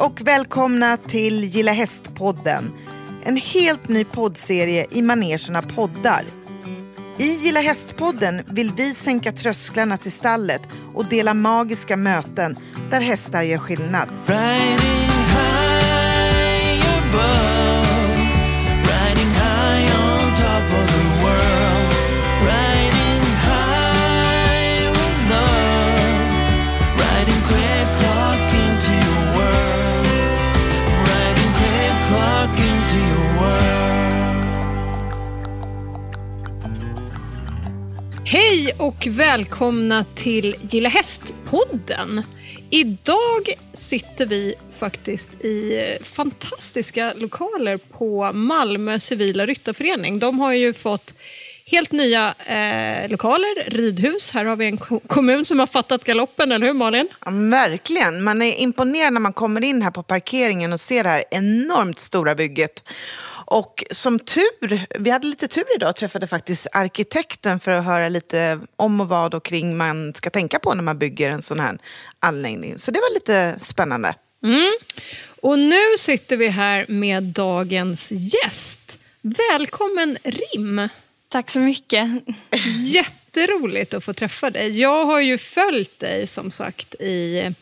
och välkomna till Gilla Häst-podden. En helt ny poddserie i manegerna poddar. I Gilla Häst-podden vill vi sänka trösklarna till stallet och dela magiska möten där hästar gör skillnad. Riding och välkomna till Gilla Häst-podden. Idag sitter vi faktiskt i eh, fantastiska lokaler på Malmö civila ryttarförening. De har ju fått helt nya eh, lokaler, ridhus. Här har vi en ko- kommun som har fattat galoppen, eller hur Malin? Ja, verkligen. Man är imponerad när man kommer in här på parkeringen och ser det här enormt stora bygget. Och som tur, vi hade lite tur idag och träffade faktiskt arkitekten för att höra lite om och vad och kring man ska tänka på när man bygger en sån här anläggning. Så det var lite spännande. Och nu sitter vi här med dagens gäst. Välkommen Rim! Tack så mycket. Jätteroligt att få träffa dig. Jag har ju följt dig som sagt i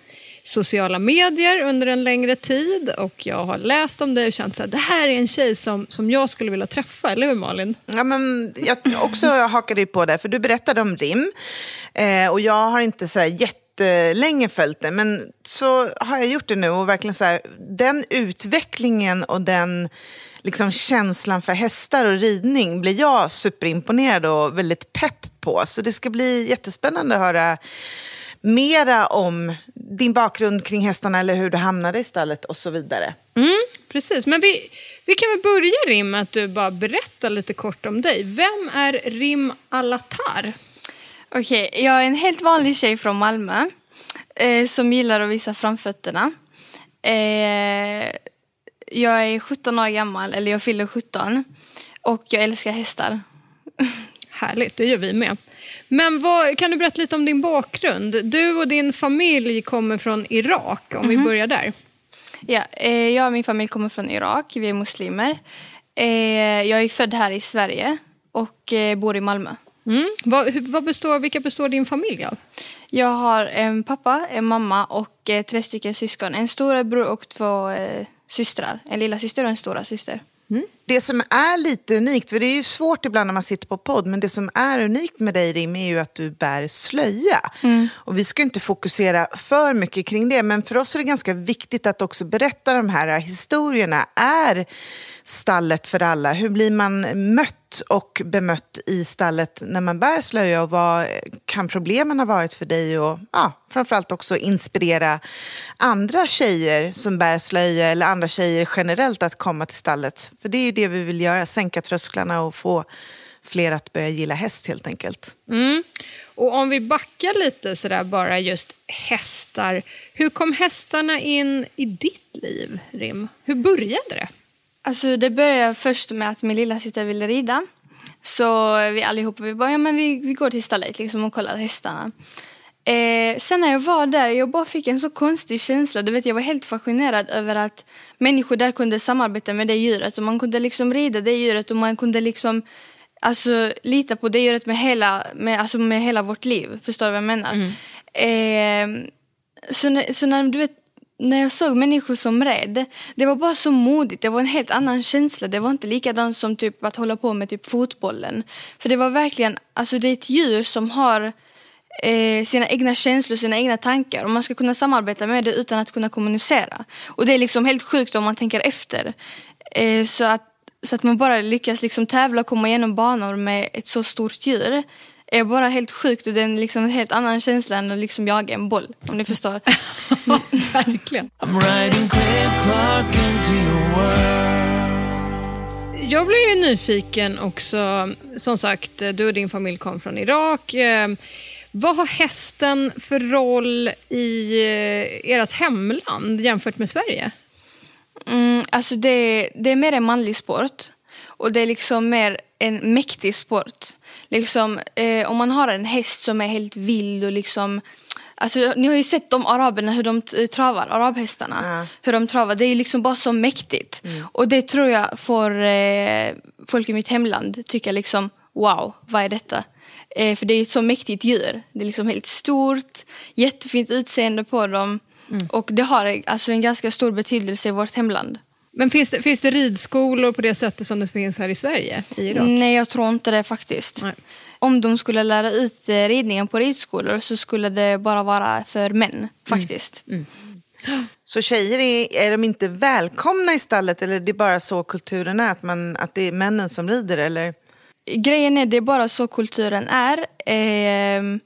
sociala medier under en längre tid och jag har läst om dig och känt att det här är en tjej som, som jag skulle vilja träffa, eller hur Malin? Ja, men jag också hakade ju på det, för du berättade om RIM. Eh, och jag har inte så här jättelänge följt det, men så har jag gjort det nu. Och verkligen så här, den utvecklingen och den liksom, känslan för hästar och ridning blir jag superimponerad och väldigt pepp på. Så det ska bli jättespännande att höra mera om din bakgrund kring hästarna eller hur du hamnade i stallet och så vidare. Mm, precis, men vi, vi kan väl börja Rim med att du bara berättar lite kort om dig. Vem är Rim Alatar? Okej, jag är en helt vanlig tjej från Malmö eh, som gillar att visa framfötterna. Eh, jag är 17 år gammal, eller jag fyller 17 och jag älskar hästar. Härligt, det gör vi med. Men vad, kan du berätta lite om din bakgrund? Du och din familj kommer från Irak, om vi börjar där. Ja, eh, jag och min familj kommer från Irak, vi är muslimer. Eh, jag är född här i Sverige och eh, bor i Malmö. Mm. Vad, vad består, vilka består din familj av? Jag har en pappa, en mamma och eh, tre stycken syskon. En storebror och två eh, systrar. En lilla syster och en stora syster. Det som är lite unikt, för det är ju svårt ibland när man sitter på podd, men det som är unikt med dig Rim är ju att du bär slöja. Och vi ska inte fokusera för mycket kring det, men för oss är det ganska viktigt att också berätta de här historierna. Är stallet för alla? Hur blir man mött och bemött i stallet när man bär slöja och vad kan problemen ha varit för dig? Och ja, framförallt också inspirera andra tjejer som bär slöja eller andra tjejer generellt att komma till stallet. För det är ju det vi vill göra, sänka trösklarna och få fler att börja gilla häst helt enkelt. Mm. Och om vi backar lite sådär bara just hästar. Hur kom hästarna in i ditt liv, Rim? Hur började det? Alltså det började först med att min lilla syster ville rida. Så vi allihopa vi bara, ja men vi, vi går till stallet liksom och kollar hästarna. Eh, sen när jag var där, jag bara fick en så konstig känsla. Du vet, jag var helt fascinerad över att människor där kunde samarbeta med det djuret. Och man kunde liksom rida det djuret och man kunde liksom alltså, lita på det djuret med hela, med, alltså, med hela vårt liv. Förstår du vad jag menar? Eh, så, när, så när, du vet, när jag såg människor som red, det var bara så modigt. Det var en helt annan känsla. Det var inte likadant som typ att hålla på med typ fotbollen. För det var verkligen, alltså det är ett djur som har eh, sina egna känslor, sina egna tankar. Och man ska kunna samarbeta med det utan att kunna kommunicera. Och det är liksom helt sjukt om man tänker efter. Eh, så, att, så att man bara lyckas liksom tävla och komma igenom banor med ett så stort djur är bara helt sjukt och det är liksom en helt annan känsla än att liksom jaga en boll. Om ni förstår. Verkligen. Jag blev ju nyfiken också. Som sagt, du och din familj kom från Irak. Eh, Vad har hästen för roll i eh, ert hemland jämfört med Sverige? Mm, alltså det, det är mer en manlig sport. Och det är liksom mer en mäktig sport. Liksom, eh, om man har en häst som är helt vild och liksom Alltså, ni har ju sett de araberna hur de t- travar, arabhästarna. Ja. Hur de travar, det är liksom bara så mäktigt. Och det tror jag får eh, folk i mitt hemland tycka liksom wow, vad är detta? Eh, för det är ett så mäktigt djur. Det är liksom helt stort, jättefint utseende på dem. Och det har alltså en ganska stor betydelse i vårt hemland. Men finns det, finns det ridskolor på det sättet som det finns här i Sverige, i Irak? Nej, jag tror inte det faktiskt. Nej. Om de skulle lära ut eh, ridningen på ridskolor så skulle det bara vara för män faktiskt. Så tjejer, är, är de inte välkomna i stallet eller det är bara så kulturen är? Att, man, att det är männen som rider eller? Grejen är, det är bara så kulturen är. Ehm,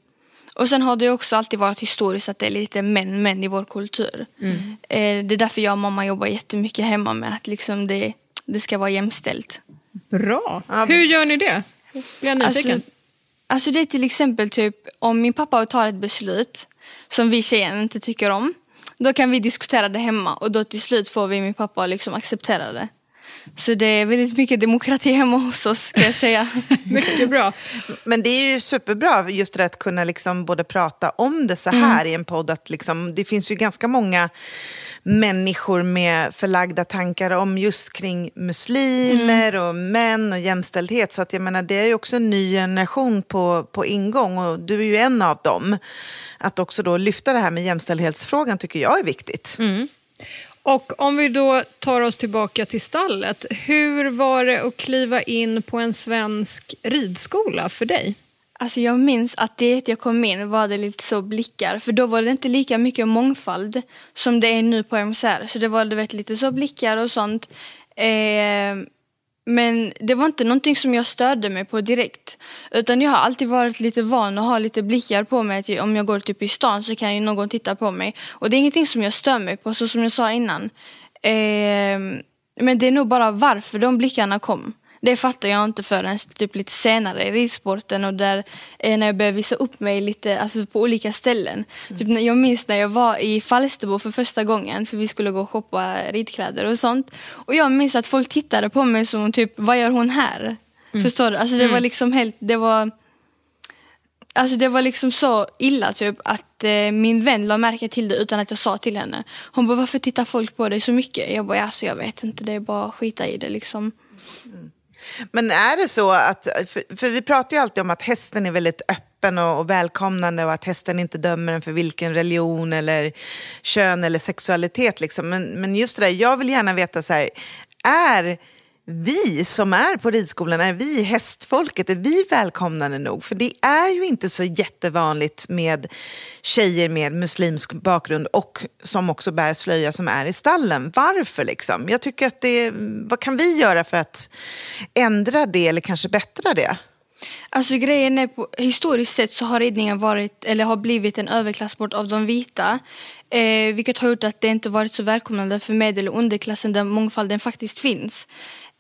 och sen har det också alltid varit historiskt att det är lite män, män i vår kultur. Eh, det är därför jag och mamma jobbar jättemycket hemma med att liksom det, det ska vara jämställt. Bra. Hur gör ni det? Blir jag nyfiken. Alltså, alltså det är till exempel typ om min pappa tar ett beslut som vi tjejer inte tycker om. Då kan vi diskutera det hemma och då till slut får vi min pappa liksom acceptera det. Så det är väldigt mycket demokrati hemma hos oss ska jag säga. Mycket bra. Men det är ju superbra just det att kunna liksom både prata om det så här i en podd. Att liksom, det finns ju ganska många människor med förlagda tankar om just kring muslimer och män och jämställdhet. Så att jag menar, det är ju också en ny generation på, på ingång och du är ju en av dem. Att också då lyfta det här med jämställdhetsfrågan tycker jag är viktigt. Och om vi då tar oss tillbaka till stallet. Hur var det att kliva in på en svensk ridskola för dig? Alltså jag minns att det jag kom in var det lite så blickar för då var det inte lika mycket mångfald som det är nu på MSR. Så det var du vet, lite så blickar och sånt. Eh, men det var inte någonting som jag störde mig på direkt. Utan jag har alltid varit lite van att ha lite blickar på mig. Att om jag går typ i stan så kan ju någon titta på mig. Och det är ingenting som jag stör mig på, så som jag sa innan. Eh, men det är nog bara varför de blickarna kom. Det fattar jag inte förrän typ lite senare i ridsporten och där eh, när jag började visa upp mig lite alltså på olika ställen. Typ, när- jag minns när jag var i Falsterbo för första gången för vi skulle gå och shoppa ridkläder och sånt. Och jag minns att folk tittade på mig som typ, vad gör hon här? Förstår du? Alltså det var liksom helt, det var Alltså det var liksom så illa typ att eh, min vän la märke till det utan att jag sa till henne. Hon bara, varför tittar folk på dig så mycket? Jag bara, alltså jag vet inte, det är bara att skita i det liksom. Men är det så att, för, för vi pratar ju alltid om att hästen är väldigt öppen och, och välkomnande och att hästen inte dömer en för vilken religion eller kön eller sexualitet. Liksom. Men, men just det där, jag vill gärna veta så här, är vi som är på ridskolan, är vi hästfolket, är vi välkomnande nog? För det är ju inte så jättevanligt med tjejer med muslimsk bakgrund och som också bär slöja som är i stallen. Varför liksom? Jag tycker att det, vad kan vi göra för att ändra det eller kanske bättra det? Alltså grejen är, på, historiskt sett så har ridningen varit, eller har blivit en överklassport av de vita. Eh, vilket har gjort att det inte varit så välkomnande för medel och underklassen där mångfalden faktiskt finns.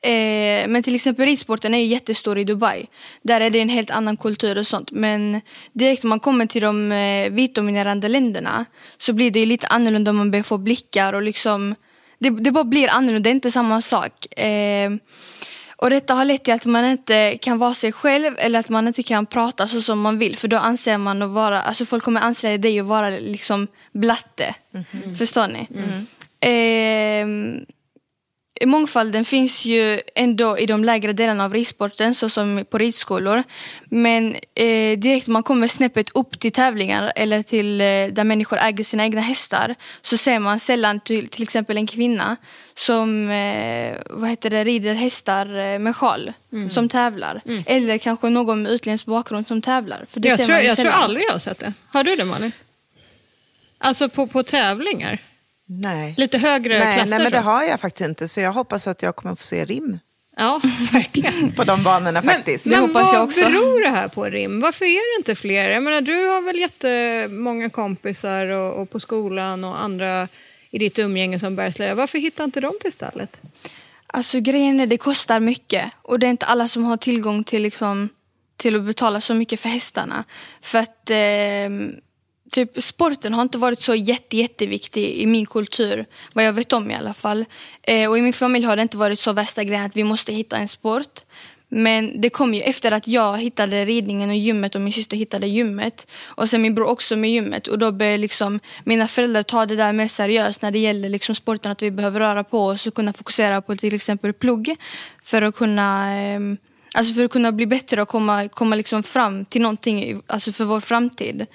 Eh, men till exempel ridsporten är ju jättestor i Dubai. Där är det en helt annan kultur och sånt. Men direkt när man kommer till de eh, vitdominerande länderna så blir det ju lite annorlunda om man börjar få blickar och liksom det, det bara blir annorlunda, det är inte samma sak. Eh, och detta har lett till att man inte kan vara sig själv eller att man inte kan prata så som man vill för då anser man att vara, alltså folk kommer anse dig att vara liksom blatte. Förstår ni? Ehm, mångfalden finns ju ändå i de lägre delarna av ridsporten såsom på ridskolor. Men eh, direkt man kommer snäppet upp till tävlingar eller till eh, där människor äger sina egna hästar så ser man sällan till, till exempel en kvinna som eh, vad heter det, rider hästar eh, med sjal som tävlar. Eller kanske någon med utländsk bakgrund som tävlar. För det Jag, ser tror, man jag tror aldrig jag har sett det. Har du det Malin? Alltså på, på tävlingar? Nej. Lite högre Nej, klasser? nej, men det har jag faktiskt inte. Så jag hoppas att jag kommer få se rim Ja, verkligen. på de banorna faktiskt. Men hoppas vad jag också. beror det här på Rim? Varför är det inte fler? Jag menar, du har väl jättemånga kompisar och, och på skolan och andra i ditt umgänge som bär slöja. Varför hittar inte de till stallet? Alltså grejen är det kostar mycket och det är inte alla som har tillgång till, liksom, till att betala så mycket för hästarna. För att eh, typ sporten har inte varit så jätte, jätteviktig i min kultur, vad jag vet om i alla fall. Eh, och i min familj har det inte varit så värsta grejen att vi måste hitta en sport. Men det kom ju efter att jag hittade ridningen och gymmet och min syster hittade gymmet. Och sen min bror också med gymmet. Och då började liksom mina föräldrar ta det där mer seriöst när det gäller liksom sporten. Att vi behöver röra på oss och kunna fokusera på till exempel plugg. För att kunna, eh, alltså för att kunna bli bättre och komma, komma liksom fram till någonting alltså för vår framtid.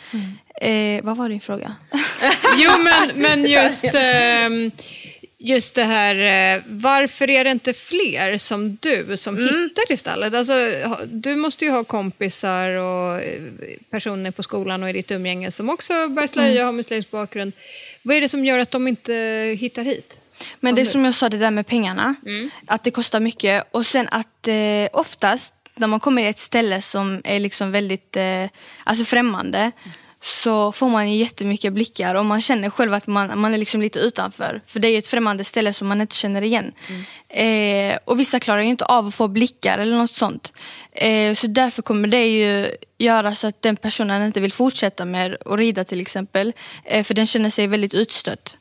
Eh, vad var din fråga? Jo, men, men just, ehm, just det här, eh, varför är det inte fler som du som hittar till stallet? Alltså, du måste ju ha kompisar och eh, personer på skolan och i ditt umgänge som också bär slöja och har muslimsk bakgrund. Vad är det som gör att de inte hittar hit? Men det är som jag sa, det där med pengarna. Att det kostar mycket. Och sen att eh, oftast när man kommer till ett ställe som är liksom väldigt eh, alltså främmande så får man jättemycket blickar och man känner själv att man, man är liksom lite utanför. För det är ett främmande ställe som man inte känner igen. Eh, och vissa klarar ju inte av att få blickar eller något sånt. Eh, så därför kommer det ju göra så att den personen inte vill fortsätta med att rida till exempel. Eh, för den känner sig väldigt utstött.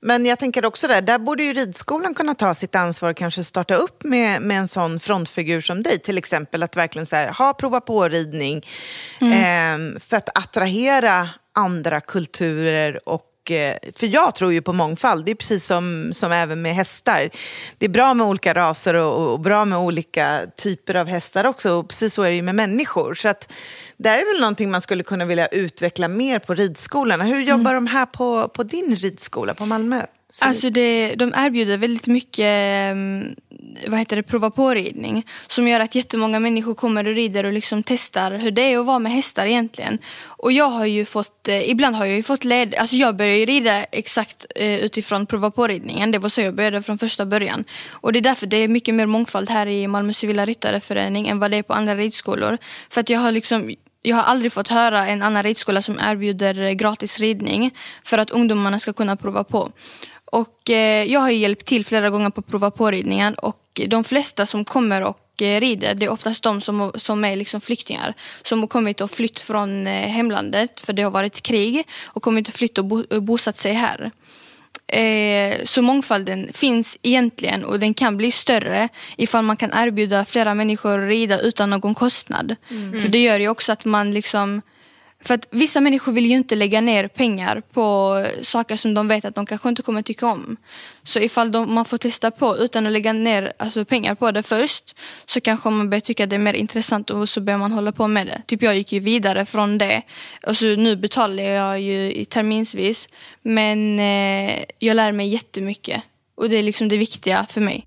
Men jag tänker också där, där borde ju ridskolan kunna ta sitt ansvar och kanske starta upp med, med en sån frontfigur som dig. Till exempel att verkligen så här, ha prova på-ridning eh, för att attrahera andra kulturer och för jag tror ju på mångfald, det är precis som, som även med hästar. Det är bra med olika raser och, och bra med olika typer av hästar också. Och precis så är det ju med människor. Så att, det är väl någonting man skulle kunna vilja utveckla mer på ridskolorna. Hur jobbar de här på, på din ridskola på Malmö? Så- Alltså det, de erbjuder väldigt mycket mm, vad heter det, prova på-ridning som gör att jättemånga människor kommer och rider och liksom testar hur det är att vara med hästar egentligen. Och jag har ju fått, eh, ibland har jag ju fått led, alltså jag började ju rida exakt eh, utifrån prova på-ridningen. Det var så jag började från första början. Och det är därför det är mycket mer mångfald här i Malmö civila ryttareförening än vad det är på andra ridskolor. För att jag har liksom jag har aldrig fått höra en annan ridskola som erbjuder eh, gratis ridning för att ungdomarna ska kunna prova på. Och eh, jag har hjälpt till flera gånger på prova på-ridningen och de flesta som kommer och eh, rider det är oftast de som, som är liksom flyktingar som har kommit och flytt från eh, hemlandet för det har varit krig och kommit och flytt och bo, och bosatt sig här. Så mångfalden finns egentligen och den kan bli större ifall man kan erbjuda flera människor att rida utan någon kostnad. För det gör ju också att man liksom för att vissa människor vill ju inte lägga ner pengar på saker som de vet att de kanske inte kommer tycka om. Så ifall de, man får testa på utan att lägga ner alltså, pengar på det först så kanske man börjar tycka det är mer intressant och så börjar man hålla på med det. Typ jag gick ju vidare från det och så nu betalar jag ju i terminsvis men eh, jag lär mig jättemycket och det är liksom det viktiga för mig.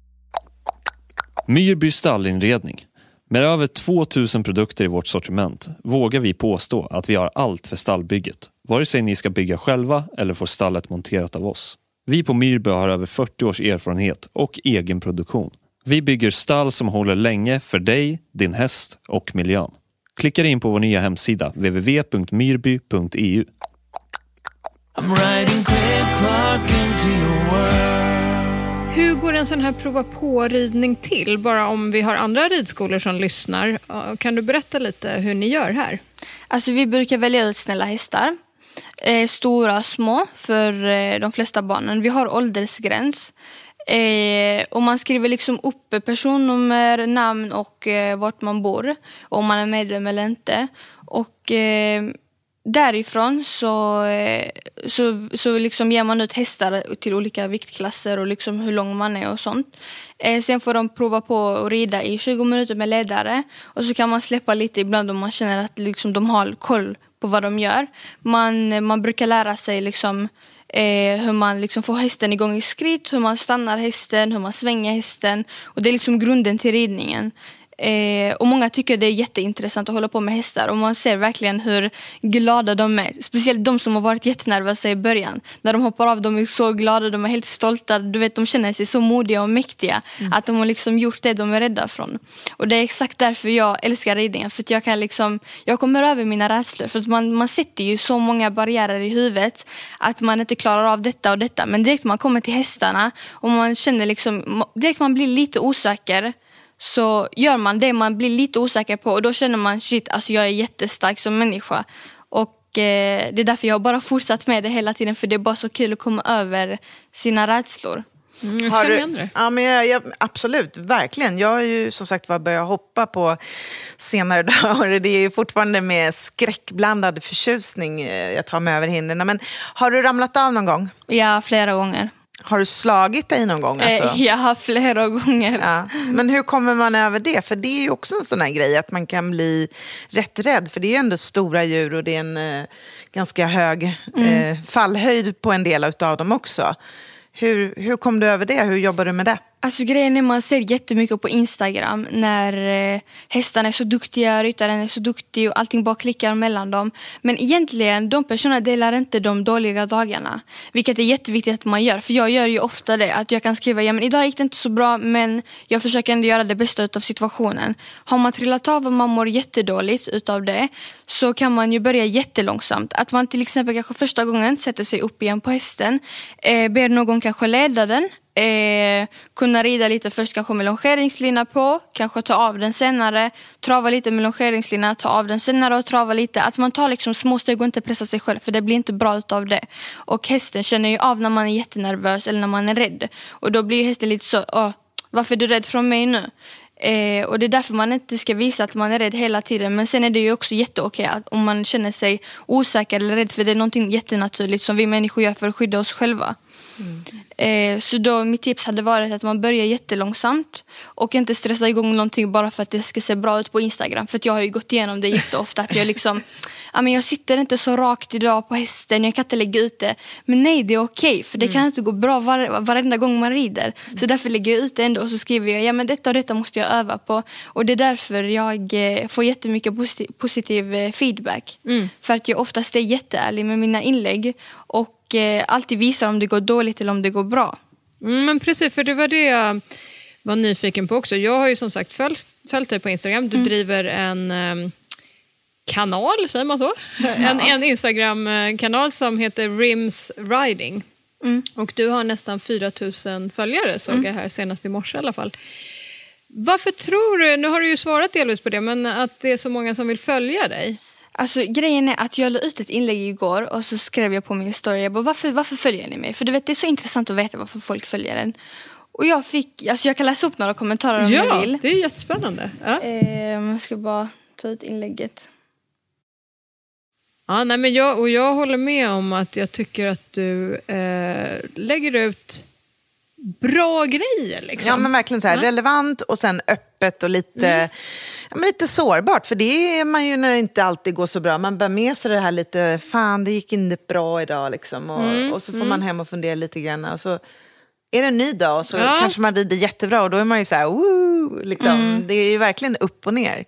Myrby stallinredning. Med över 2000 produkter i vårt sortiment vågar vi påstå att vi har allt för stallbygget. Vare sig ni ska bygga själva eller få stallet monterat av oss. Vi på Myrby har över 40 års erfarenhet och egen produktion. Vi bygger stall som håller länge för dig, din häst och miljön. Klicka in på vår nya hemsida www.myrby.eu. I'm riding clear clock into your world. Hur går en sån här prova på-ridning till? Bara om vi har andra ridskolor som lyssnar. Kan du berätta lite hur ni gör här? Alltså vi brukar välja ut snälla hästar. Eh, stora, små för eh, de flesta barnen. Vi har åldersgräns. Eh, och man skriver liksom upp personnummer, namn och eh, vart man bor. Om man är medlem eller inte. Och eh, därifrån så, eh, så, så liksom ger man ut hästar till olika viktklasser och liksom hur lång man är och sånt. Eh, sen får de prova på att rida i 20 minuter med ledare och så kan man släppa lite ibland om man känner att liksom de har koll på vad de gör. Man, man brukar lära sig liksom eh, hur man liksom får hästen igång i skritt, hur man stannar hästen, hur man svänger hästen. Och det är liksom grunden till ridningen. Eh, och många tycker det är jätteintressant att hålla på med hästar och man ser verkligen hur glada de är. Speciellt de som har varit jättenervösa i början. När de hoppar av, de är så glada, de är helt stolta. Du vet, de känner sig så modiga och mäktiga. Att de har liksom gjort det de är rädda från. Och det är exakt därför jag älskar ridningen. För att jag kan liksom, jag kommer över mina rädslor. För man, man sätter ju så många barriärer i huvudet att man inte klarar av detta och detta. Men direkt man kommer till hästarna och man känner liksom, direkt man blir lite osäker så gör man det man blir lite osäker på och då känner man shit, alltså jag är jättestark som människa. Och eh, det är därför jag har bara fortsatt med det hela tiden för det är bara så kul att komma över sina rädslor. Mm, Har du-. Ja, men jag, jag, absolut, verkligen. Jag har ju som sagt var börjat hoppa på senare dagar. Det är ju fortfarande med skräckblandad förtjusning eh, jag tar mig över hindren. Men har du ramlat av någon gång? Ja, flera gånger. Har du slagit dig någon gång? Alltså? Eh, ja, flera gånger. Ja. Men hur kommer man över det? För det är ju också en sån här grej att man kan bli rätt rädd. För det är ju ändå stora djur och det är en eh, ganska hög eh, fallhöjd på en del av dem också. Hur, hur kom du över det? Hur jobbar du med det? Alltså grejen är man ser jättemycket på Instagram när eh, hästarna är så duktiga, ryttaren är så duktig och allting bara klickar mellan dem. Men egentligen, de personerna delar inte de dåliga dagarna. Vilket är jätteviktigt att man gör. För jag gör ju ofta det, att jag kan skriva ja men idag gick det inte så bra men jag försöker ändå göra det bästa av situationen. Har man trillat av och man mår jättedåligt utav det så kan man ju börja jättelångsamt. Att man till exempel kanske första gången sätter sig upp igen på hästen, eh, ber någon kanske leda den Eh, kunna rida lite först kanske med longeringslina på, kanske ta av den senare, trava lite med longeringslina, ta av den senare och trava lite. Att man tar liksom små steg och inte pressar sig själv för det blir inte bra utav det. Och hästen känner ju av när man är jättenervös eller när man är rädd. Och då blir ju hästen lite så, Åh, varför är du rädd från mig nu? Eh, och det är därför man inte ska visa att man är rädd hela tiden. Men sen är det ju också jätteokej att om man känner sig osäker eller rädd för det är någonting jättenaturligt som vi människor gör för att skydda oss själva. Mm. Eh, så då mitt tips hade varit att man börjar jättelångsamt och inte stressa igång någonting bara för att det ska se bra ut på Instagram. För att jag har ju gått igenom det jätteofta att jag liksom, ja men jag sitter inte så rakt idag på hästen, jag kan inte lägga ut det. Men nej, det är okej för det kan inte gå bra var, varenda gång man rider. Så därför lägger jag ut det ändå och så skriver jag, ja men detta och detta måste jag öva på. Och det är därför jag eh, får jättemycket posi- positiv eh, feedback. För att jag oftast är jätteärlig med mina inlägg och eh, alltid visar om det går dåligt eller om det går bra. Mm, men precis, för det var det jag var nyfiken på också. Jag har ju som sagt följt, följt dig på Instagram. Du driver en em, kanal, säger man så? En, en Instagram-kanal som heter Rims Riding. Och du har nästan 4 000 följare, såg jag här senast i morse i alla fall. Varför tror du, nu har du ju svarat delvis på det, men att det är så många som vill följa dig? Alltså grejen är att jag la ut ett inlägg igår och så skrev jag på min story, jag bara, varför, varför följer ni mig? För du vet det är så intressant att veta varför folk följer en. Och jag fick, alltså jag kan läsa upp några kommentarer om jag Ja, vill. det är jättespännande. Ja. Ehm, jag ska bara ta ut inlägget. Ja, nej, men jag, och jag håller med om att jag tycker att du eh, lägger ut bra grejer. Liksom. Ja, men verkligen så här, Ja. relevant och sen öppet och lite, ja, men lite sårbart. För det är man ju när det inte alltid går så bra. Man bär med sig det här lite, fan det gick inte bra idag liksom. Och, och så får man hem och fundera lite grann. Och så är det en ny dag och så Ja. kanske man rider jättebra och då är man ju så här, woo, liksom. Det är ju verkligen upp och ner.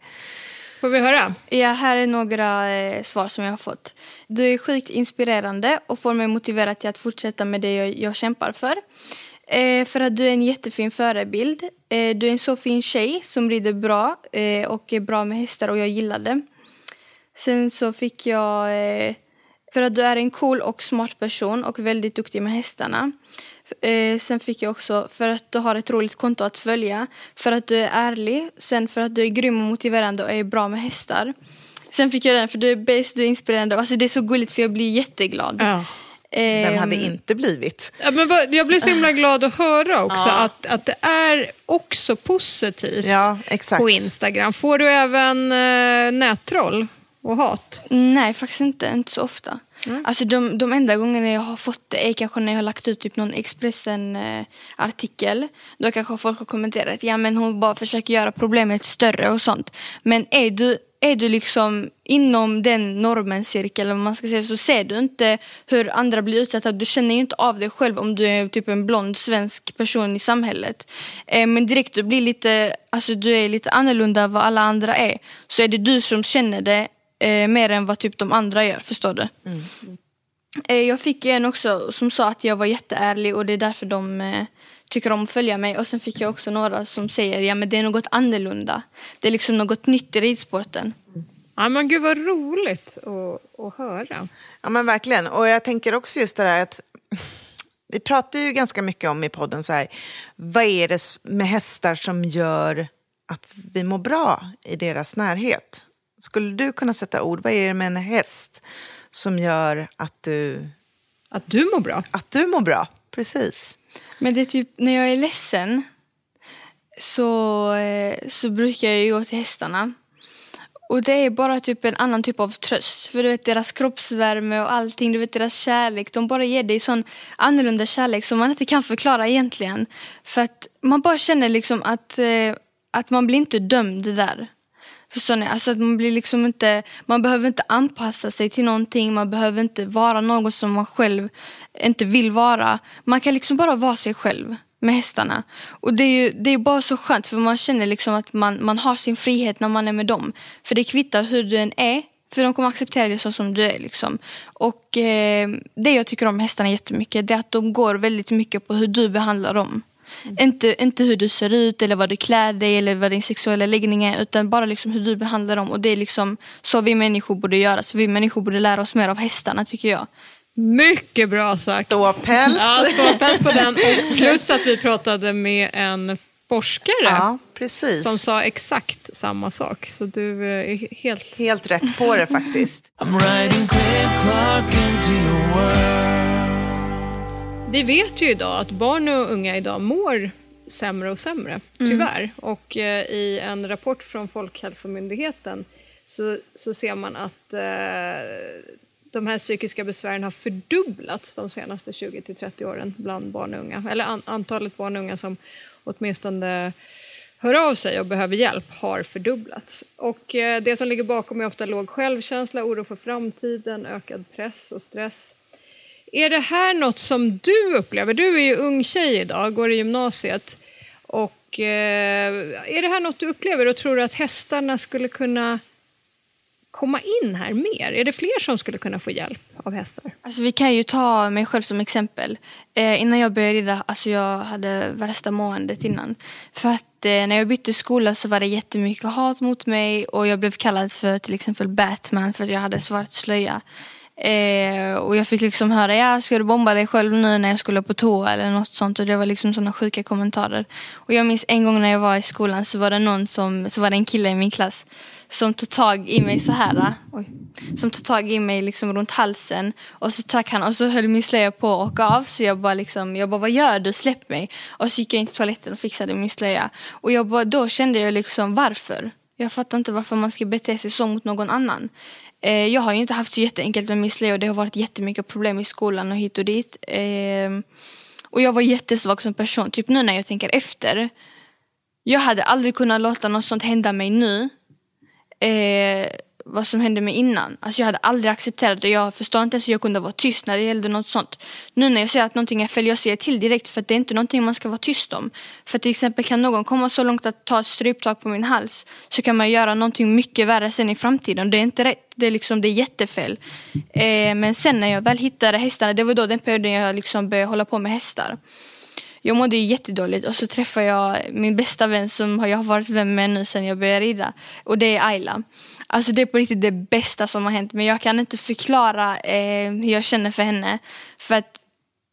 Får vi höra? Ja, här är några eh, svar som jag har fått. Du är sjukt inspirerande och får mig motiverad till att fortsätta med det jag, jag kämpar för. Eh, för att du är en jättefin förebild. Eh, du är en så fin tjej som rider bra eh, och är bra med hästar och jag gillar det. Sen så fick jag... Eh, för att du är en cool och smart person och väldigt duktig med hästarna. Eh, sen fick jag också för att du har ett roligt konto att följa. För att du är ärlig. Sen för att du är grym och motiverande och är bra med hästar. Sen fick jag den för du är bäst, du är inspirerande. Alltså det är så gulligt för jag blir jätteglad. Ja. Vem hade Ehm, inte blivit? Ja, men jag blir så himla glad att höra också att, att det är också positivt Ja, exakt. på Instagram. Får du även eh, nättroll och hat? Nej, faktiskt inte. Inte så ofta. Alltså de, de enda gångerna jag har fått det är kanske när jag har lagt ut typ någon Expressen-artikel. Då kanske folk har kommenterat ja men hon bara försöker göra problemet större och sånt. Men är du, är du liksom inom den normen cirkel, om man ska säga så ser du inte hur andra blir utsatta. Du känner ju inte av dig själv om du är typ en blond svensk person i samhället. Eh, men direkt du blir lite, alltså du är lite annorlunda än vad alla andra är. Så är det du som känner det eh, mer än vad typ de andra gör, förstår du? Eh, jag fick en också som sa att jag var jätteärlig och det är därför de tycker om att följa mig. Och sen fick jag också några som säger ja men det är något annorlunda. Det är liksom något nytt i ridsporten. Ja, men gud vad roligt att, att höra. Ja men verkligen. Och jag tänker också just det där att vi pratar ju ganska mycket om i podden så här, vad är det med hästar som gör att vi mår bra i deras närhet? Skulle du kunna sätta ord, vad är det med en häst som gör att du, Att du mår bra. att du mår bra. Precis. Men det är typ när jag är ledsen så, eh, så brukar jag ju gå till hästarna. Och det är bara typ en annan typ av tröst. För du vet deras kroppsvärme och allting, du vet deras kärlek. De bara ger dig sån annorlunda kärlek som man inte kan förklara egentligen. För att man bara känner liksom att, eh, att man blir inte dömd där. Förstår ni? Alltså att man blir liksom inte, man behöver inte anpassa sig till någonting, man behöver inte vara någon som man själv inte vill vara. Man kan liksom bara vara sig själv med hästarna. Och det är, ju, det är bara så skönt för man känner liksom att man, man har sin frihet när man är med dem. För det kvittar hur du än är, för de kommer acceptera dig så som du är. Liksom. Och eh, det jag tycker om hästarna jättemycket det är att de går väldigt mycket på hur du behandlar dem. Inte, inte hur du ser ut eller vad du klär dig eller vad din sexuella läggning är utan bara liksom hur du behandlar dem. Och det är liksom så vi människor borde göra. Så vi människor borde lära oss mer av hästarna tycker jag. Mycket bra sagt. Ståpäls. Ja, ståpäls på den. Och plus att vi pratade med en forskare Ja, precis. som sa exakt samma sak. Så du är helt... Helt rätt på det faktiskt. Vi vet ju idag att barn och unga idag mår sämre och sämre, tyvärr. Och eh, i en rapport från Folkhälsomyndigheten så, så ser man att eh, de här psykiska besvären har fördubblats de senaste 20 till 30 åren bland barn och unga. Eller an, antalet barn och unga som åtminstone hör av sig och behöver hjälp har fördubblats. Och eh, det som ligger bakom är ofta låg självkänsla, oro för framtiden, ökad press och stress. Är det här något som du upplever? Du är ju ung tjej idag, går i gymnasiet. Och eh, är det här något du upplever och tror du att hästarna skulle kunna komma in här mer? Är det fler som skulle kunna få hjälp av hästar? Alltså vi kan ju ta mig själv som exempel. Eh, innan jag började rida, alltså jag hade värsta måendet innan. För att eh, när jag bytte skola så var det jättemycket hat mot mig och jag blev kallad för till exempel Batman för att jag hade svart slöja. Eh, och jag fick liksom höra, ja ska du bomba dig själv nu när jag skulle på toa eller något sånt och det var liksom sådana sjuka kommentarer. Och jag minns en gång när jag var i skolan så var det någon som, så var det en kille i min klass som tog tag i mig så här. Oj, som tog tag i mig liksom runt halsen och så track han och så höll min slöja på att åka av så jag bara liksom, jag bara vad gör du, släpp mig. Och så gick jag in till toaletten och fixade min slöja. Och jag bara, då kände jag liksom varför? Jag fattar inte varför man ska bete sig så mot någon annan. Eh, jag har ju inte haft så jätteenkelt med min slöja och det har varit jättemycket problem i skolan och hit och dit. Eh, och jag var jättesvag som person, typ nu när jag tänker efter. Jag hade aldrig kunnat låta något sånt hända mig nu. Eh, vad som hände mig innan. Alltså jag hade aldrig accepterat det. Jag förstår inte ens hur jag kunde vara tyst när det gällde något sånt. Nu när jag ser att någonting är fel, jag säger till direkt för att det är inte någonting man ska vara tyst om. För till exempel kan någon komma så långt att ta ett stryptag på min hals så kan man göra någonting mycket värre sen i framtiden. Det är inte rätt. Det är, liksom, det är jättefel. Eh, men sen när jag väl hittade hästarna, det var då den perioden jag liksom började hålla på med hästar. Jag mådde ju jättedåligt och så träffade jag min bästa vän som jag har varit vän med nu sen jag började rida. Och det är Ayla. Alltså det är på riktigt det bästa som har hänt men jag kan inte förklara eh, hur jag känner för henne. För att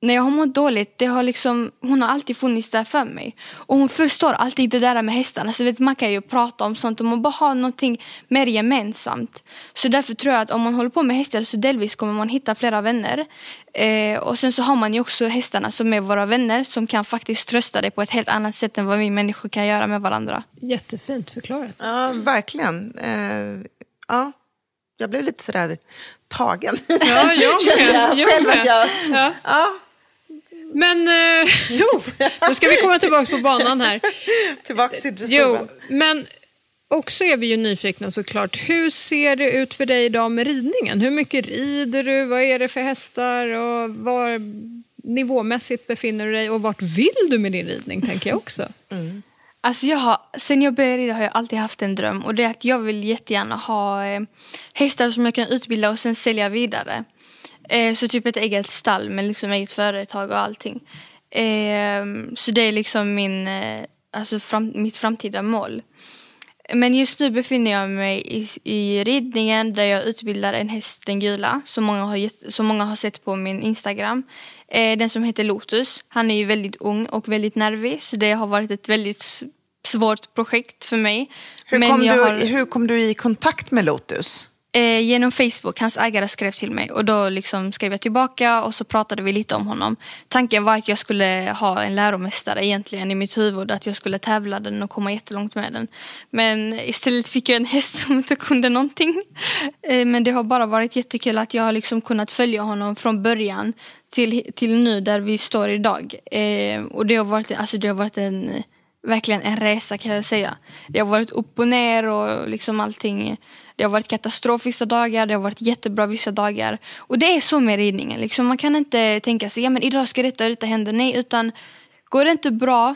när jag har mått dåligt, det har liksom, hon har alltid funnits där för mig. Och hon förstår alltid det där med hästarna. Så vet, man kan ju prata om sånt och man bara har någonting mer gemensamt. Så därför tror jag att om man håller på med hästar så delvis kommer man hitta flera vänner. Eh, och sen så har man ju också hästarna som är våra vänner som kan faktiskt trösta dig på ett helt annat sätt än vad vi människor kan göra med varandra. Jättefint förklarat. Ja, verkligen. Eh, ja, jag blev lite sådär tagen. Ja, jag Kände med. jag Jag själv att jag, Ja. ja, Men eh, jo, nu ska vi komma tillbaka på banan här. tillbaks till Jo, dressyren. men också är vi ju nyfikna såklart. Hur ser det ut för dig idag med ridningen? Hur mycket rider du? Vad är det för hästar? Och var nivåmässigt befinner du dig? Och vart vill du med din ridning, tänker jag också. Alltså jag har, sen jag började rida har jag alltid haft en dröm och det är att jag vill jättegärna ha eh, hästar som jag kan utbilda och sen sälja vidare. Eh, så typ ett eget stall med liksom eget företag och allting. Eh, så det är liksom min, eh, alltså fram, mitt framtida mål. Men just nu befinner jag mig i, i ridningen där jag utbildar en häst, den gula, som många har, gett, som många har sett på min Instagram. Eh, den som heter Lotus. Han är ju väldigt ung och väldigt nervig så det har varit ett väldigt svårt projekt för mig. Hur, Men kom du, har- hur kom du i kontakt med Lotus? Eh, genom Facebook, hans ägare skrev till mig och då liksom skrev jag tillbaka och så pratade vi lite om honom. Tanken var att jag skulle ha en läromästare egentligen i mitt huvud, att jag skulle tävla den och komma jättelångt med den. Men istället fick jag en häst som inte kunde någonting. Eh, men det har bara varit jättekul att jag har liksom kunnat följa honom från början till, till nu där vi står idag. Eh, och det har varit, alltså det har varit en verkligen en resa kan jag säga. Det har varit upp och ner och liksom allting. Det har varit katastrof vissa dagar, det har varit jättebra vissa dagar. Och det är så med ridningen. Liksom, man kan inte tänka sig, ja men idag ska detta och detta hända. Nej, utan går det inte bra,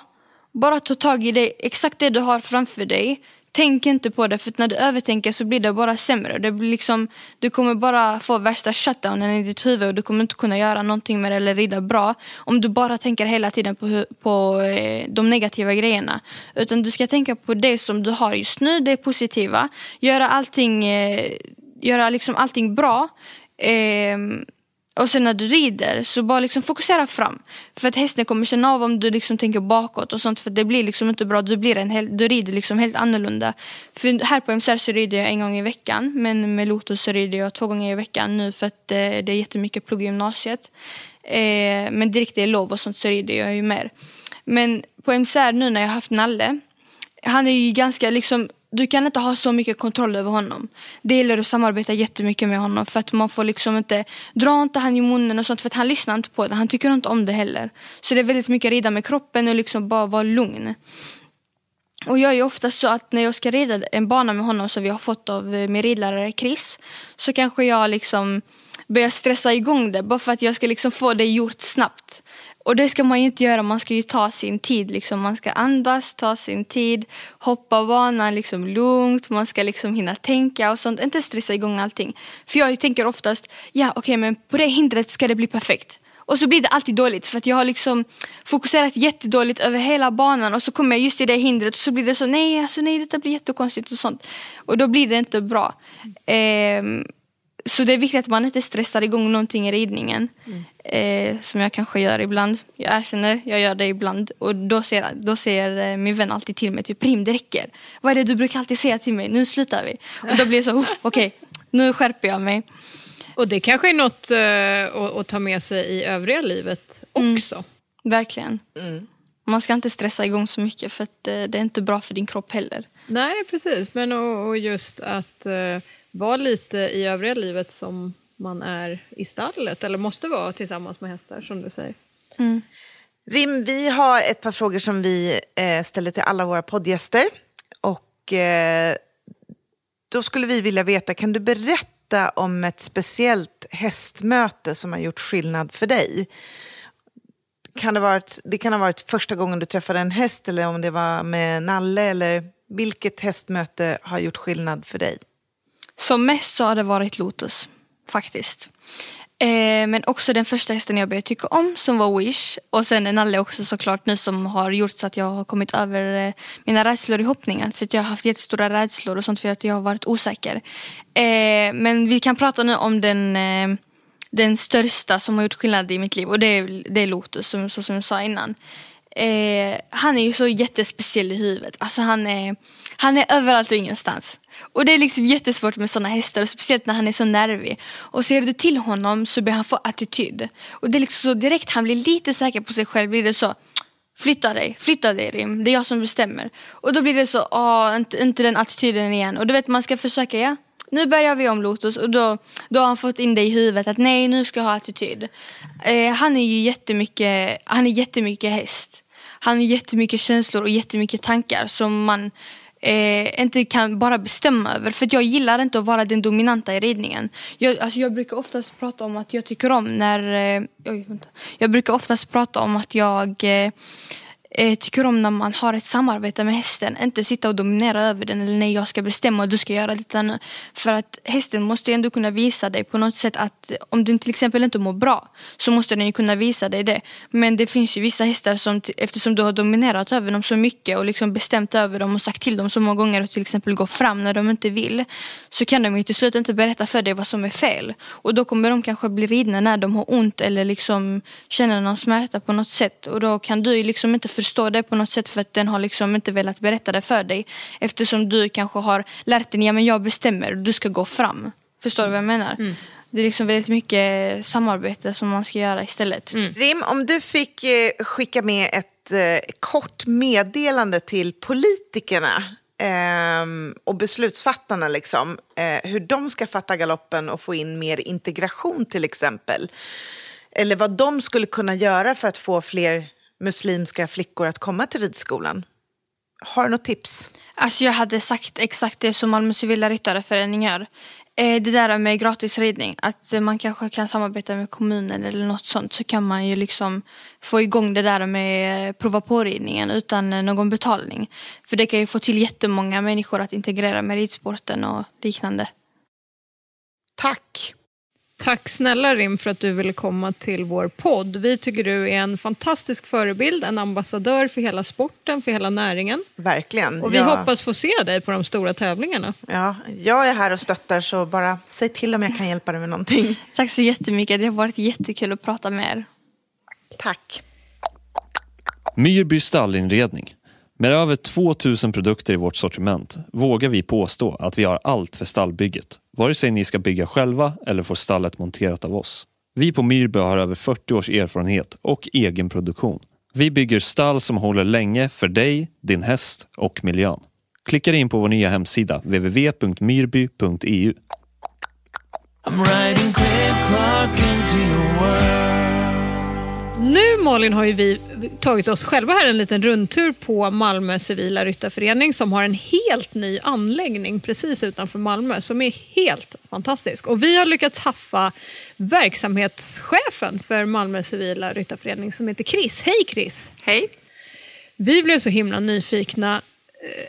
bara ta tag i det, exakt det du har framför dig. Tänk inte på det, för när du övertänker så blir det bara sämre. Det blir liksom, du kommer bara få värsta shutdownen i ditt huvud och du kommer inte kunna göra någonting med det eller rida bra om du bara tänker hela tiden på, på eh, de negativa grejerna. Utan du ska tänka på det som du har just nu, det positiva. Göra allting, eh, göra liksom allting bra. Eh, och sen när du rider så bara liksom fokusera fram. För att hästen kommer känna av om du liksom tänker bakåt och sånt för det blir liksom inte bra. Du, blir en hel, du rider liksom helt annorlunda. För här på MSR så rider jag en gång i veckan men med Lotus så rider jag två gånger i veckan nu för att eh, det är jättemycket plugg i gymnasiet. Eh, men direkt det är lov och sånt så rider jag ju mer. Men på MSR nu när jag har haft Nalle han är ju ganska liksom du kan inte ha så mycket kontroll över honom. Det gäller att samarbeta jättemycket med honom för att man får liksom inte dra inte han i munnen och sånt för att han lyssnar inte på det. Han tycker inte om det heller. Så det är väldigt mycket rida med kroppen och liksom bara vara lugn. Och jag är ofta så att när jag ska rida en bana med honom som vi har fått av eh, min ridlärare Chris så kanske jag liksom börjar stressa igång det bara för att jag ska liksom få det gjort snabbt. Och det ska man ju inte göra, man ska ju ta sin tid. Liksom. Man ska andas, ta sin tid, hoppa banan liksom lugnt, man ska liksom hinna tänka och sånt. Inte stressa igång allting. För jag tänker oftast, ja okej men på det hindret ska det bli perfekt. Och så blir det alltid dåligt för att jag har liksom fokuserat jättedåligt över hela banan och så kommer jag just i det hindret och så blir det så nej, alltså nej detta blir jättekonstigt och sånt. Och då blir det inte bra. Ehm, så det är viktigt att man inte stressar igång någonting i ridningen. Eh, som jag kanske gör ibland. Jag erkänner, jag gör det ibland. Och då ser, då ser eh, min vän alltid till mig typ Rim det räcker. Vad är det du brukar alltid säga till mig? Nu slutar vi. Och då blir det så, "Oh, okej, nu skärper jag mig. Och det kanske är något eh, att, att ta med sig i övriga livet också. Verkligen. Man ska inte stressa igång så mycket för att eh, det är inte bra för din kropp heller. Nej, precis. Men och, och just att eh, vara lite i övriga livet som man är i stallet eller måste vara tillsammans med hästar som du säger. Rim, vi har ett par frågor som vi eh, ställer till alla våra poddgäster. Och eh, då skulle vi vilja veta, kan du berätta om ett speciellt hästmöte som har gjort skillnad för dig? Kan det, varit, det kan ha varit första gången du träffade en häst eller om det var med Nalle eller vilket hästmöte har gjort skillnad för dig? Som mest så har det varit Lotus, faktiskt. Eh, men också den första hästen jag började tycka om som var Wish. Och sen en Nalle också såklart nu som har gjort så att jag har kommit över eh, mina rädslor i hoppningen. För att jag har haft jättestora rädslor och sånt för att jag har varit osäker. Eh, men vi kan prata nu om den, eh, den största som har gjort skillnad i mitt liv och det är, det är Lotus som, så som jag sa innan. Eh, han är ju så jättespeciell i huvudet. Alltså han är, han är överallt och ingenstans. Och det är liksom jättesvårt med sådana hästar, och speciellt när han är så nervig. Och ser du till honom så börjar han få attityd. Och det är liksom så direkt han blir lite säker på sig själv blir det så Flytta dig, flytta dig Rim, det är jag som bestämmer. Och då blir det så, åh, inte, inte den attityden igen. Och du vet man ska försöka, ja, nu börjar vi om Lotus och då, då har han fått in det i huvudet att nej nu ska jag ha attityd. Eh, han är ju jättemycket, han är jättemycket häst. Han har jättemycket känslor och jättemycket tankar som man eh, inte kan bara bestämma över. För att jag gillar inte att vara den dominanta i ridningen. Jag, alltså jag brukar oftast prata om att jag tycker om när... Eh, oj, vänta. Jag brukar oftast prata om att jag eh, eh, tycker om när man har ett samarbete med hästen. Inte sitta och dominera över den eller nej jag ska bestämma och du ska göra detta. För att hästen måste ju ändå kunna visa dig på något sätt att om den till exempel inte mår bra så måste den ju kunna visa dig det. Men det finns ju vissa hästar som eftersom du har dominerat över dem så mycket och liksom bestämt över dem och sagt till dem så många gånger att till exempel gå fram när de inte vill så kan de ju till slut inte berätta för dig vad som är fel. Och då kommer de kanske bli ridna när de har ont eller liksom känner någon smärta på något sätt och då kan du ju liksom inte förstå det på något sätt för att den har liksom inte velat berätta det för dig eftersom du kanske har lärt dig, ja men jag bestämmer, du ska gå fram. Förstår du vad jag menar? Det är liksom väldigt mycket samarbete som man ska göra istället. Rim, om du fick eh, skicka med ett eh, kort meddelande till politikerna ehm, och beslutsfattarna, liksom, eh, hur de ska fatta galoppen och få in mer integration till exempel. Eller vad de skulle kunna göra för att få fler muslimska flickor att komma till ridskolan. Har du något tips? Alltså jag hade sagt exakt det som Malmö civila ryttareförening gör. Eh, Det där med gratis ridning, att eh, man kanske kan samarbeta med kommunen eller något sånt så kan man ju liksom få igång det där med prova på-ridningen utan eh, någon betalning. För det kan ju få till jättemånga människor att integrera med ridsporten och liknande. Tack! Tack snälla Rim för att du ville komma till vår podd. Vi tycker du är en fantastisk förebild, en ambassadör för hela sporten, för hela näringen. Verkligen. Och vi Jag- hoppas få se dig på de stora tävlingarna. Ja, jag är här och stöttar, så bara säg till om jag kan hjälpa dig med någonting. Tack så jättemycket, det har varit jättekul att prata med er. Tack. Myrby stallinredning. Med över 2000 produkter i vårt sortiment vågar vi påstå att vi har allt för stallbygget. Vare sig ni ska bygga själva eller får stallet monterat av oss. Vi på Myrby har över 40 års erfarenhet och egen produktion. Vi bygger stall som håller länge för dig, din häst och miljön. Klicka in på vår nya hemsida www.myrby.eu. Nu Malin har ju vi tagit oss själva här en liten rundtur på Malmö civila ryttarförening som har en helt ny anläggning precis utanför Malmö som är helt fantastisk. Och vi har lyckats haffa verksamhetschefen för Malmö civila ryttarförening som heter Chris. Hej Chris! Hej. Vi blev så himla nyfikna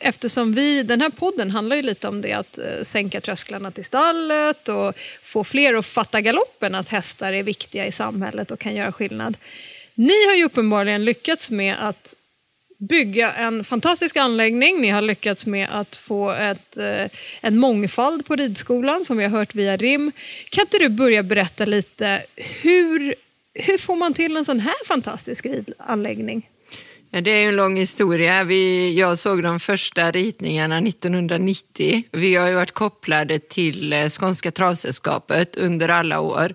eftersom vi, den här podden handlar ju lite om det att eh, sänka trösklarna till stallet och få fler att fatta galoppen att hästar är viktiga i samhället och kan göra skillnad. Ni har ju uppenbarligen lyckats med att bygga en fantastisk anläggning. Ni har lyckats med att få ett, eh, en mångfald på ridskolan som vi har hört via RIM. Kan inte du börja berätta lite hur, hur får man till en sån här fantastisk ridanläggning? Det är en lång historia. Vi, jag såg de första ritningarna 1990. Vi har ju varit kopplade till eh, Skånska travsällskapet under alla år.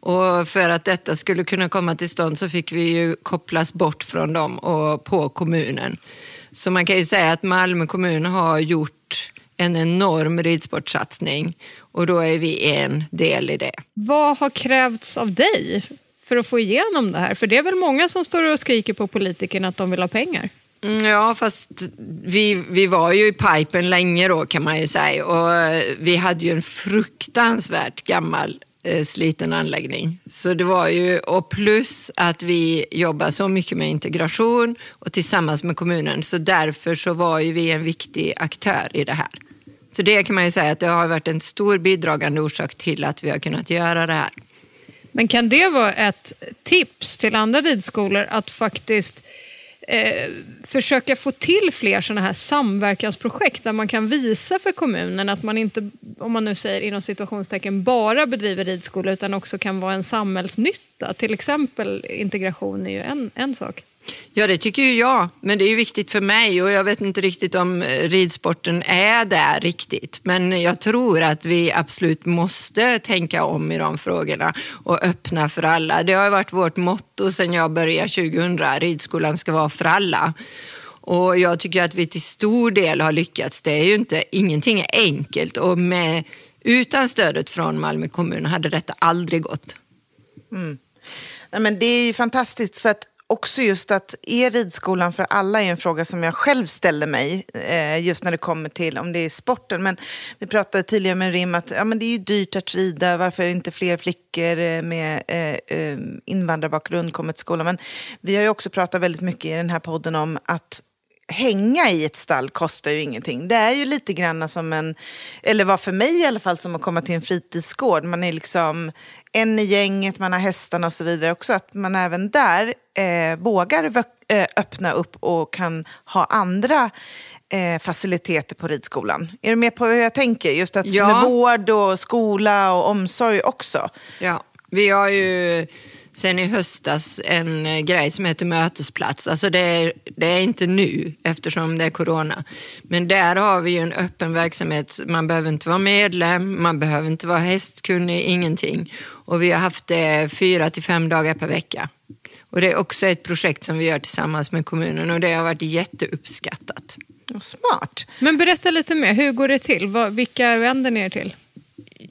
Och för att detta skulle kunna komma till stånd så fick vi ju kopplas bort från dem och på kommunen. Så man kan ju säga att Malmö kommun har gjort en enorm ridsportsatsning och då är vi en del i det. Vad har krävts av dig för att få igenom det här? För det är väl många som står och skriker på politikerna att de vill ha pengar? Mm, ja, fast vi, vi var ju i pipen länge då kan man ju säga och eh, vi hade ju en fruktansvärt gammal eh, sliten anläggning. Så det var ju, och plus att vi jobbar så mycket med integration och tillsammans med kommunen så därför så var ju vi en viktig aktör i det här. Så det kan man ju säga att det har varit en stor bidragande orsak till att vi har kunnat göra det här. Men kan det vara ett tips till andra ridskolor att faktiskt eh, försöka få till fler sådana här samverkansprojekt där man kan visa för kommunen att man inte, om man nu säger inom situationstecken, bara bedriver ridskola utan också kan vara en samhällsnytta. Till exempel integration är ju en, en sak. Ja, det tycker ju jag. Men det är ju viktigt för mig och jag vet inte riktigt om eh, ridsporten är där riktigt. Men jag tror att vi absolut måste tänka om i de frågorna och öppna för alla. Det har ju varit vårt motto sedan jag började 2000. Ridskolan ska vara för alla. Och jag tycker att vi till stor del har lyckats. Det är ju inte, ingenting är enkelt och med, utan stödet från Malmö kommun hade detta aldrig gått. Nej, men det är ju fantastiskt för att också just att är ridskolan för alla är en fråga som jag själv ställer mig eh, just när det kommer till om det är sporten. Men vi pratade tidigare med Rim att ja, men det är ju dyrt att rida. Varför är det inte fler flickor eh, med eh, eh invandrarbakgrund kommer till skolan? Men vi har ju också pratat väldigt mycket i den här podden om att hänga i ett stall kostar ju ingenting. Det är ju lite grann som en, eller var för mig i alla fall, som att komma till en fritidsgård. Man är liksom en i gänget, man har hästarna och så vidare. Också att man även där eh, vågar eh, öppna upp och kan ha andra eh, faciliteter på ridskolan. Är du med på hur jag tänker? Just att Ja. med vård och skola och omsorg också. Ja, vi har ju sen i höstas en eh, grej som heter mötesplats. Alltså det är, det är inte nu eftersom det är corona. Men där har vi ju en öppen verksamhet. Man behöver inte vara medlem, man behöver inte vara hästkunnig, ingenting. Och vi har haft det fyra till fem dagar per vecka. Och det är också ett projekt som vi gör tillsammans med kommunen och det har varit jätteuppskattat. Smart. Men berätta lite mer, hur går det till? Vilka vänder ni er till?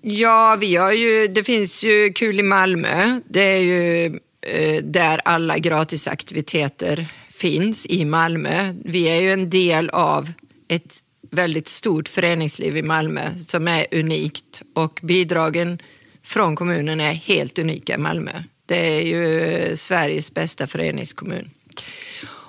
Ja, vi har ju, det finns ju Kul i Malmö. Det är ju eh, där alla gratisaktiviteter finns i Malmö. Vi är ju en del av ett väldigt stort föreningsliv i Malmö som är unikt och bidragen från kommunen är helt unika i Malmö. Det är ju Sveriges bästa föreningskommun.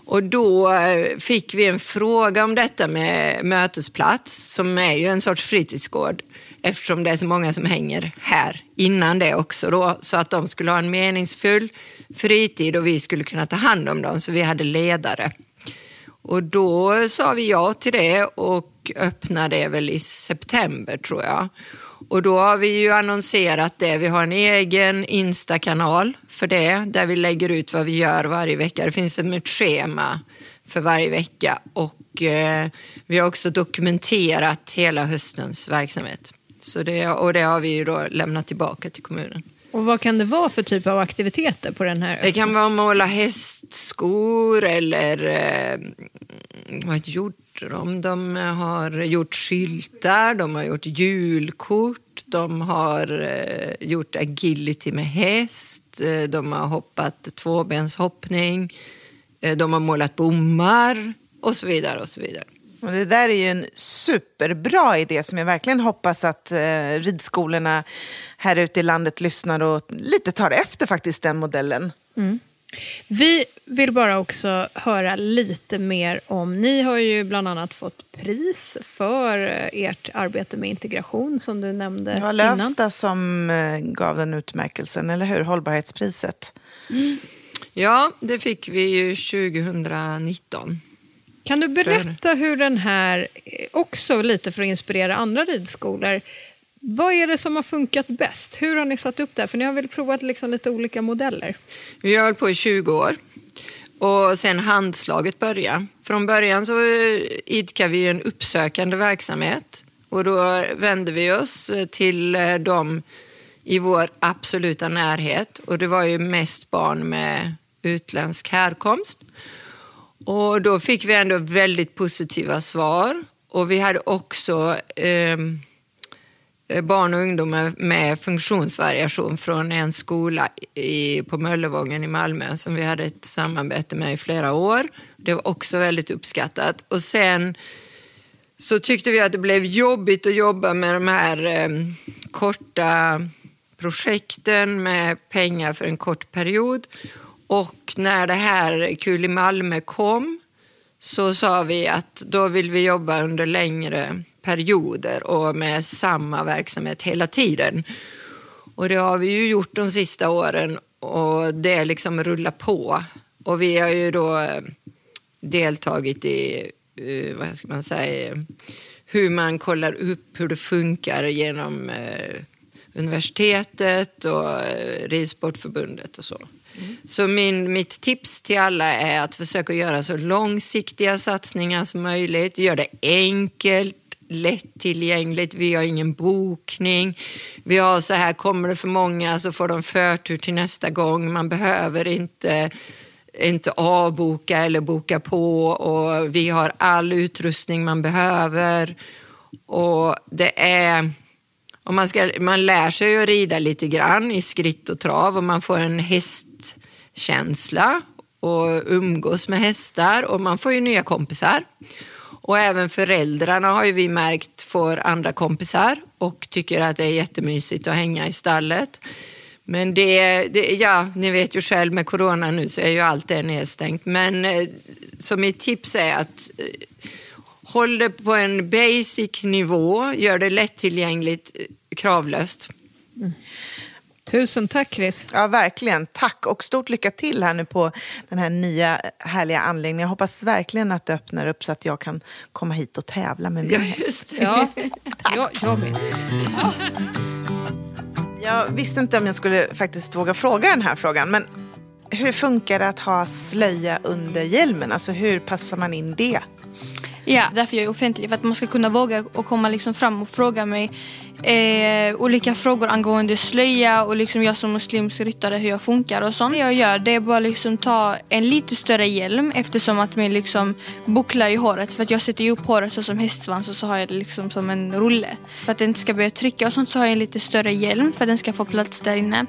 Och då eh, fick vi en fråga om detta med mötesplats som är ju en sorts fritidsgård eftersom det är så många som hänger här innan det också då, så att de skulle ha en meningsfull fritid och vi skulle kunna ta hand om dem så vi hade ledare. Och då sa vi ja till det och öppnade det väl i september tror jag. Och då har vi ju annonserat det. Vi har en egen Insta-kanal för det, där vi lägger ut vad vi gör varje vecka. Det finns ett schema för varje vecka och eh, vi har också dokumenterat hela höstens verksamhet. Så det, och det har vi ju då lämnat tillbaka till kommunen. Och vad kan det vara för typ av aktiviteter på den här? Det kan vara måla hästskor eller eh, vad gjorde de? De har gjort skyltar, de har gjort julkort, de har eh, gjort agility med häst, eh, de har hoppat tvåbenshoppning, eh, de har målat bommar och så vidare. och så vidare. Och det där är ju en superbra idé som jag verkligen hoppas att eh, ridskolorna här ute i landet lyssnar och lite tar efter faktiskt den modellen. Vi vill bara också höra lite mer om, ni har ju bland annat fått pris för eh, ert arbete med integration som du nämnde Det var innan. Lövsta som eh, gav den utmärkelsen, eller hur? Hållbarhetspriset. Ja, det fick vi ju 2019. Kan du berätta hur den här, eh, också lite för att inspirera andra ridskolor, vad är det som har funkat bäst? Hur har ni satt upp det här? För ni har väl provat liksom lite olika modeller? Vi har hållit på i 20 år. Och sen handslaget började. Från början så idkade vi en uppsökande verksamhet. Och då vände vi oss till eh, dem i vår absoluta närhet. Och det var ju mest barn med utländsk härkomst. Och då fick vi ändå väldigt positiva svar. Och vi hade också eh, Eh, barn och ungdomar med funktionsvariation från en skola i, på Möllevången i Malmö som vi hade ett samarbete med i flera år. Det var också väldigt uppskattat. Och sen så tyckte vi att det blev jobbigt att jobba med de här eh, korta projekten med pengar för en kort period. Och när det här Kul i Malmö kom så sa vi att då vill vi jobba under längre perioder och med samma verksamhet hela tiden. Och det har vi ju gjort de sista åren och det liksom rullar på. Och vi har ju då eh, deltagit i, eh, vad ska man säga, hur man kollar upp hur det funkar genom eh, universitetet och Ridsportförbundet och så. Så min, mitt tips till alla är att försöka göra så långsiktiga satsningar som möjligt. Gör det enkelt, lättillgängligt. Vi har ingen bokning. Vi har så här, kommer det för många så får de förtur till nästa gång. Man behöver inte inte avboka eller boka på och vi har all utrustning man behöver. Och det är... Och man, ska, man lär sig att rida lite grann i skritt och trav och man får en hästkänsla och umgås med hästar och man får ju nya kompisar. Och även föräldrarna har ju vi märkt får andra kompisar och tycker att det är jättemysigt att hänga i stallet. Men det, det, ja, ni vet ju själv med corona nu så är ju allt det nedstängt. Men eh, så mitt tips är att eh, håll det på en basic nivå, gör det lättillgängligt, eh, kravlöst. kravlöst. Tusen tack Chris. Ja, verkligen. Tack och stort lycka till här nu på den här nya härliga anläggningen. Jag hoppas verkligen att det öppnar upp så att jag kan komma hit och tävla med min häst. Ja, jag, jag med. Jag visste inte om jag skulle faktiskt våga fråga den här frågan. Men hur funkar det att ha slöja under hjälmen? Alltså hur passar man in det? Ja, därför jag är offentlig. För att man ska kunna våga och komma liksom fram och fråga mig eh, olika frågor angående slöja och liksom jag som muslimsk ryttare hur jag funkar och sånt. Det jag gör det är bara liksom ta en lite större hjälm eftersom att min liksom bucklar i håret. För att jag sätter upp håret så som hästsvans och så har jag det liksom som en rulle. För att det inte ska börja trycka och sånt så har jag en lite större hjälm för att den ska få plats där inne.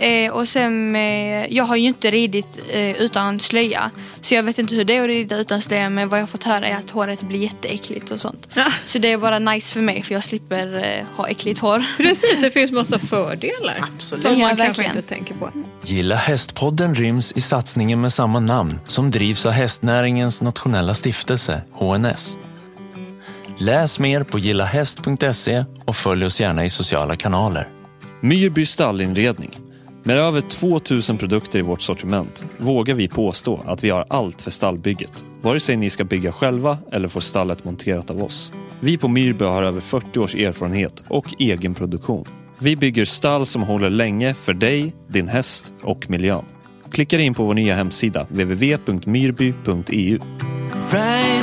Eh, och sen, eh, jag har ju inte ridit eh, utan slöja. Så jag vet inte hur det är att rida utan slöja men vad jag har fått höra är att håret blir jätteäckligt och sånt. Så det är bara nice för mig för jag slipper eh, ha äckligt hår. Precis, det finns massa fördelar Absolut. som Ja, man kanske verkligen. inte tänker på. Gilla hästpodden ryms i satsningen med samma namn som drivs av hästnäringens nationella stiftelse, HNS. Läs mer på gillahäst.se och följ oss gärna i sociala kanaler. Myrby stallinredning. Med över 2000 produkter i vårt sortiment vågar vi påstå att vi har allt för stallbygget. Vare sig ni ska bygga själva eller få stallet monterat av oss. Vi på Myrby har över 40 års erfarenhet och egen produktion. Vi bygger stall som håller länge för dig, din häst och miljön. Klicka in på vår nya hemsida www.myrby.eu. Right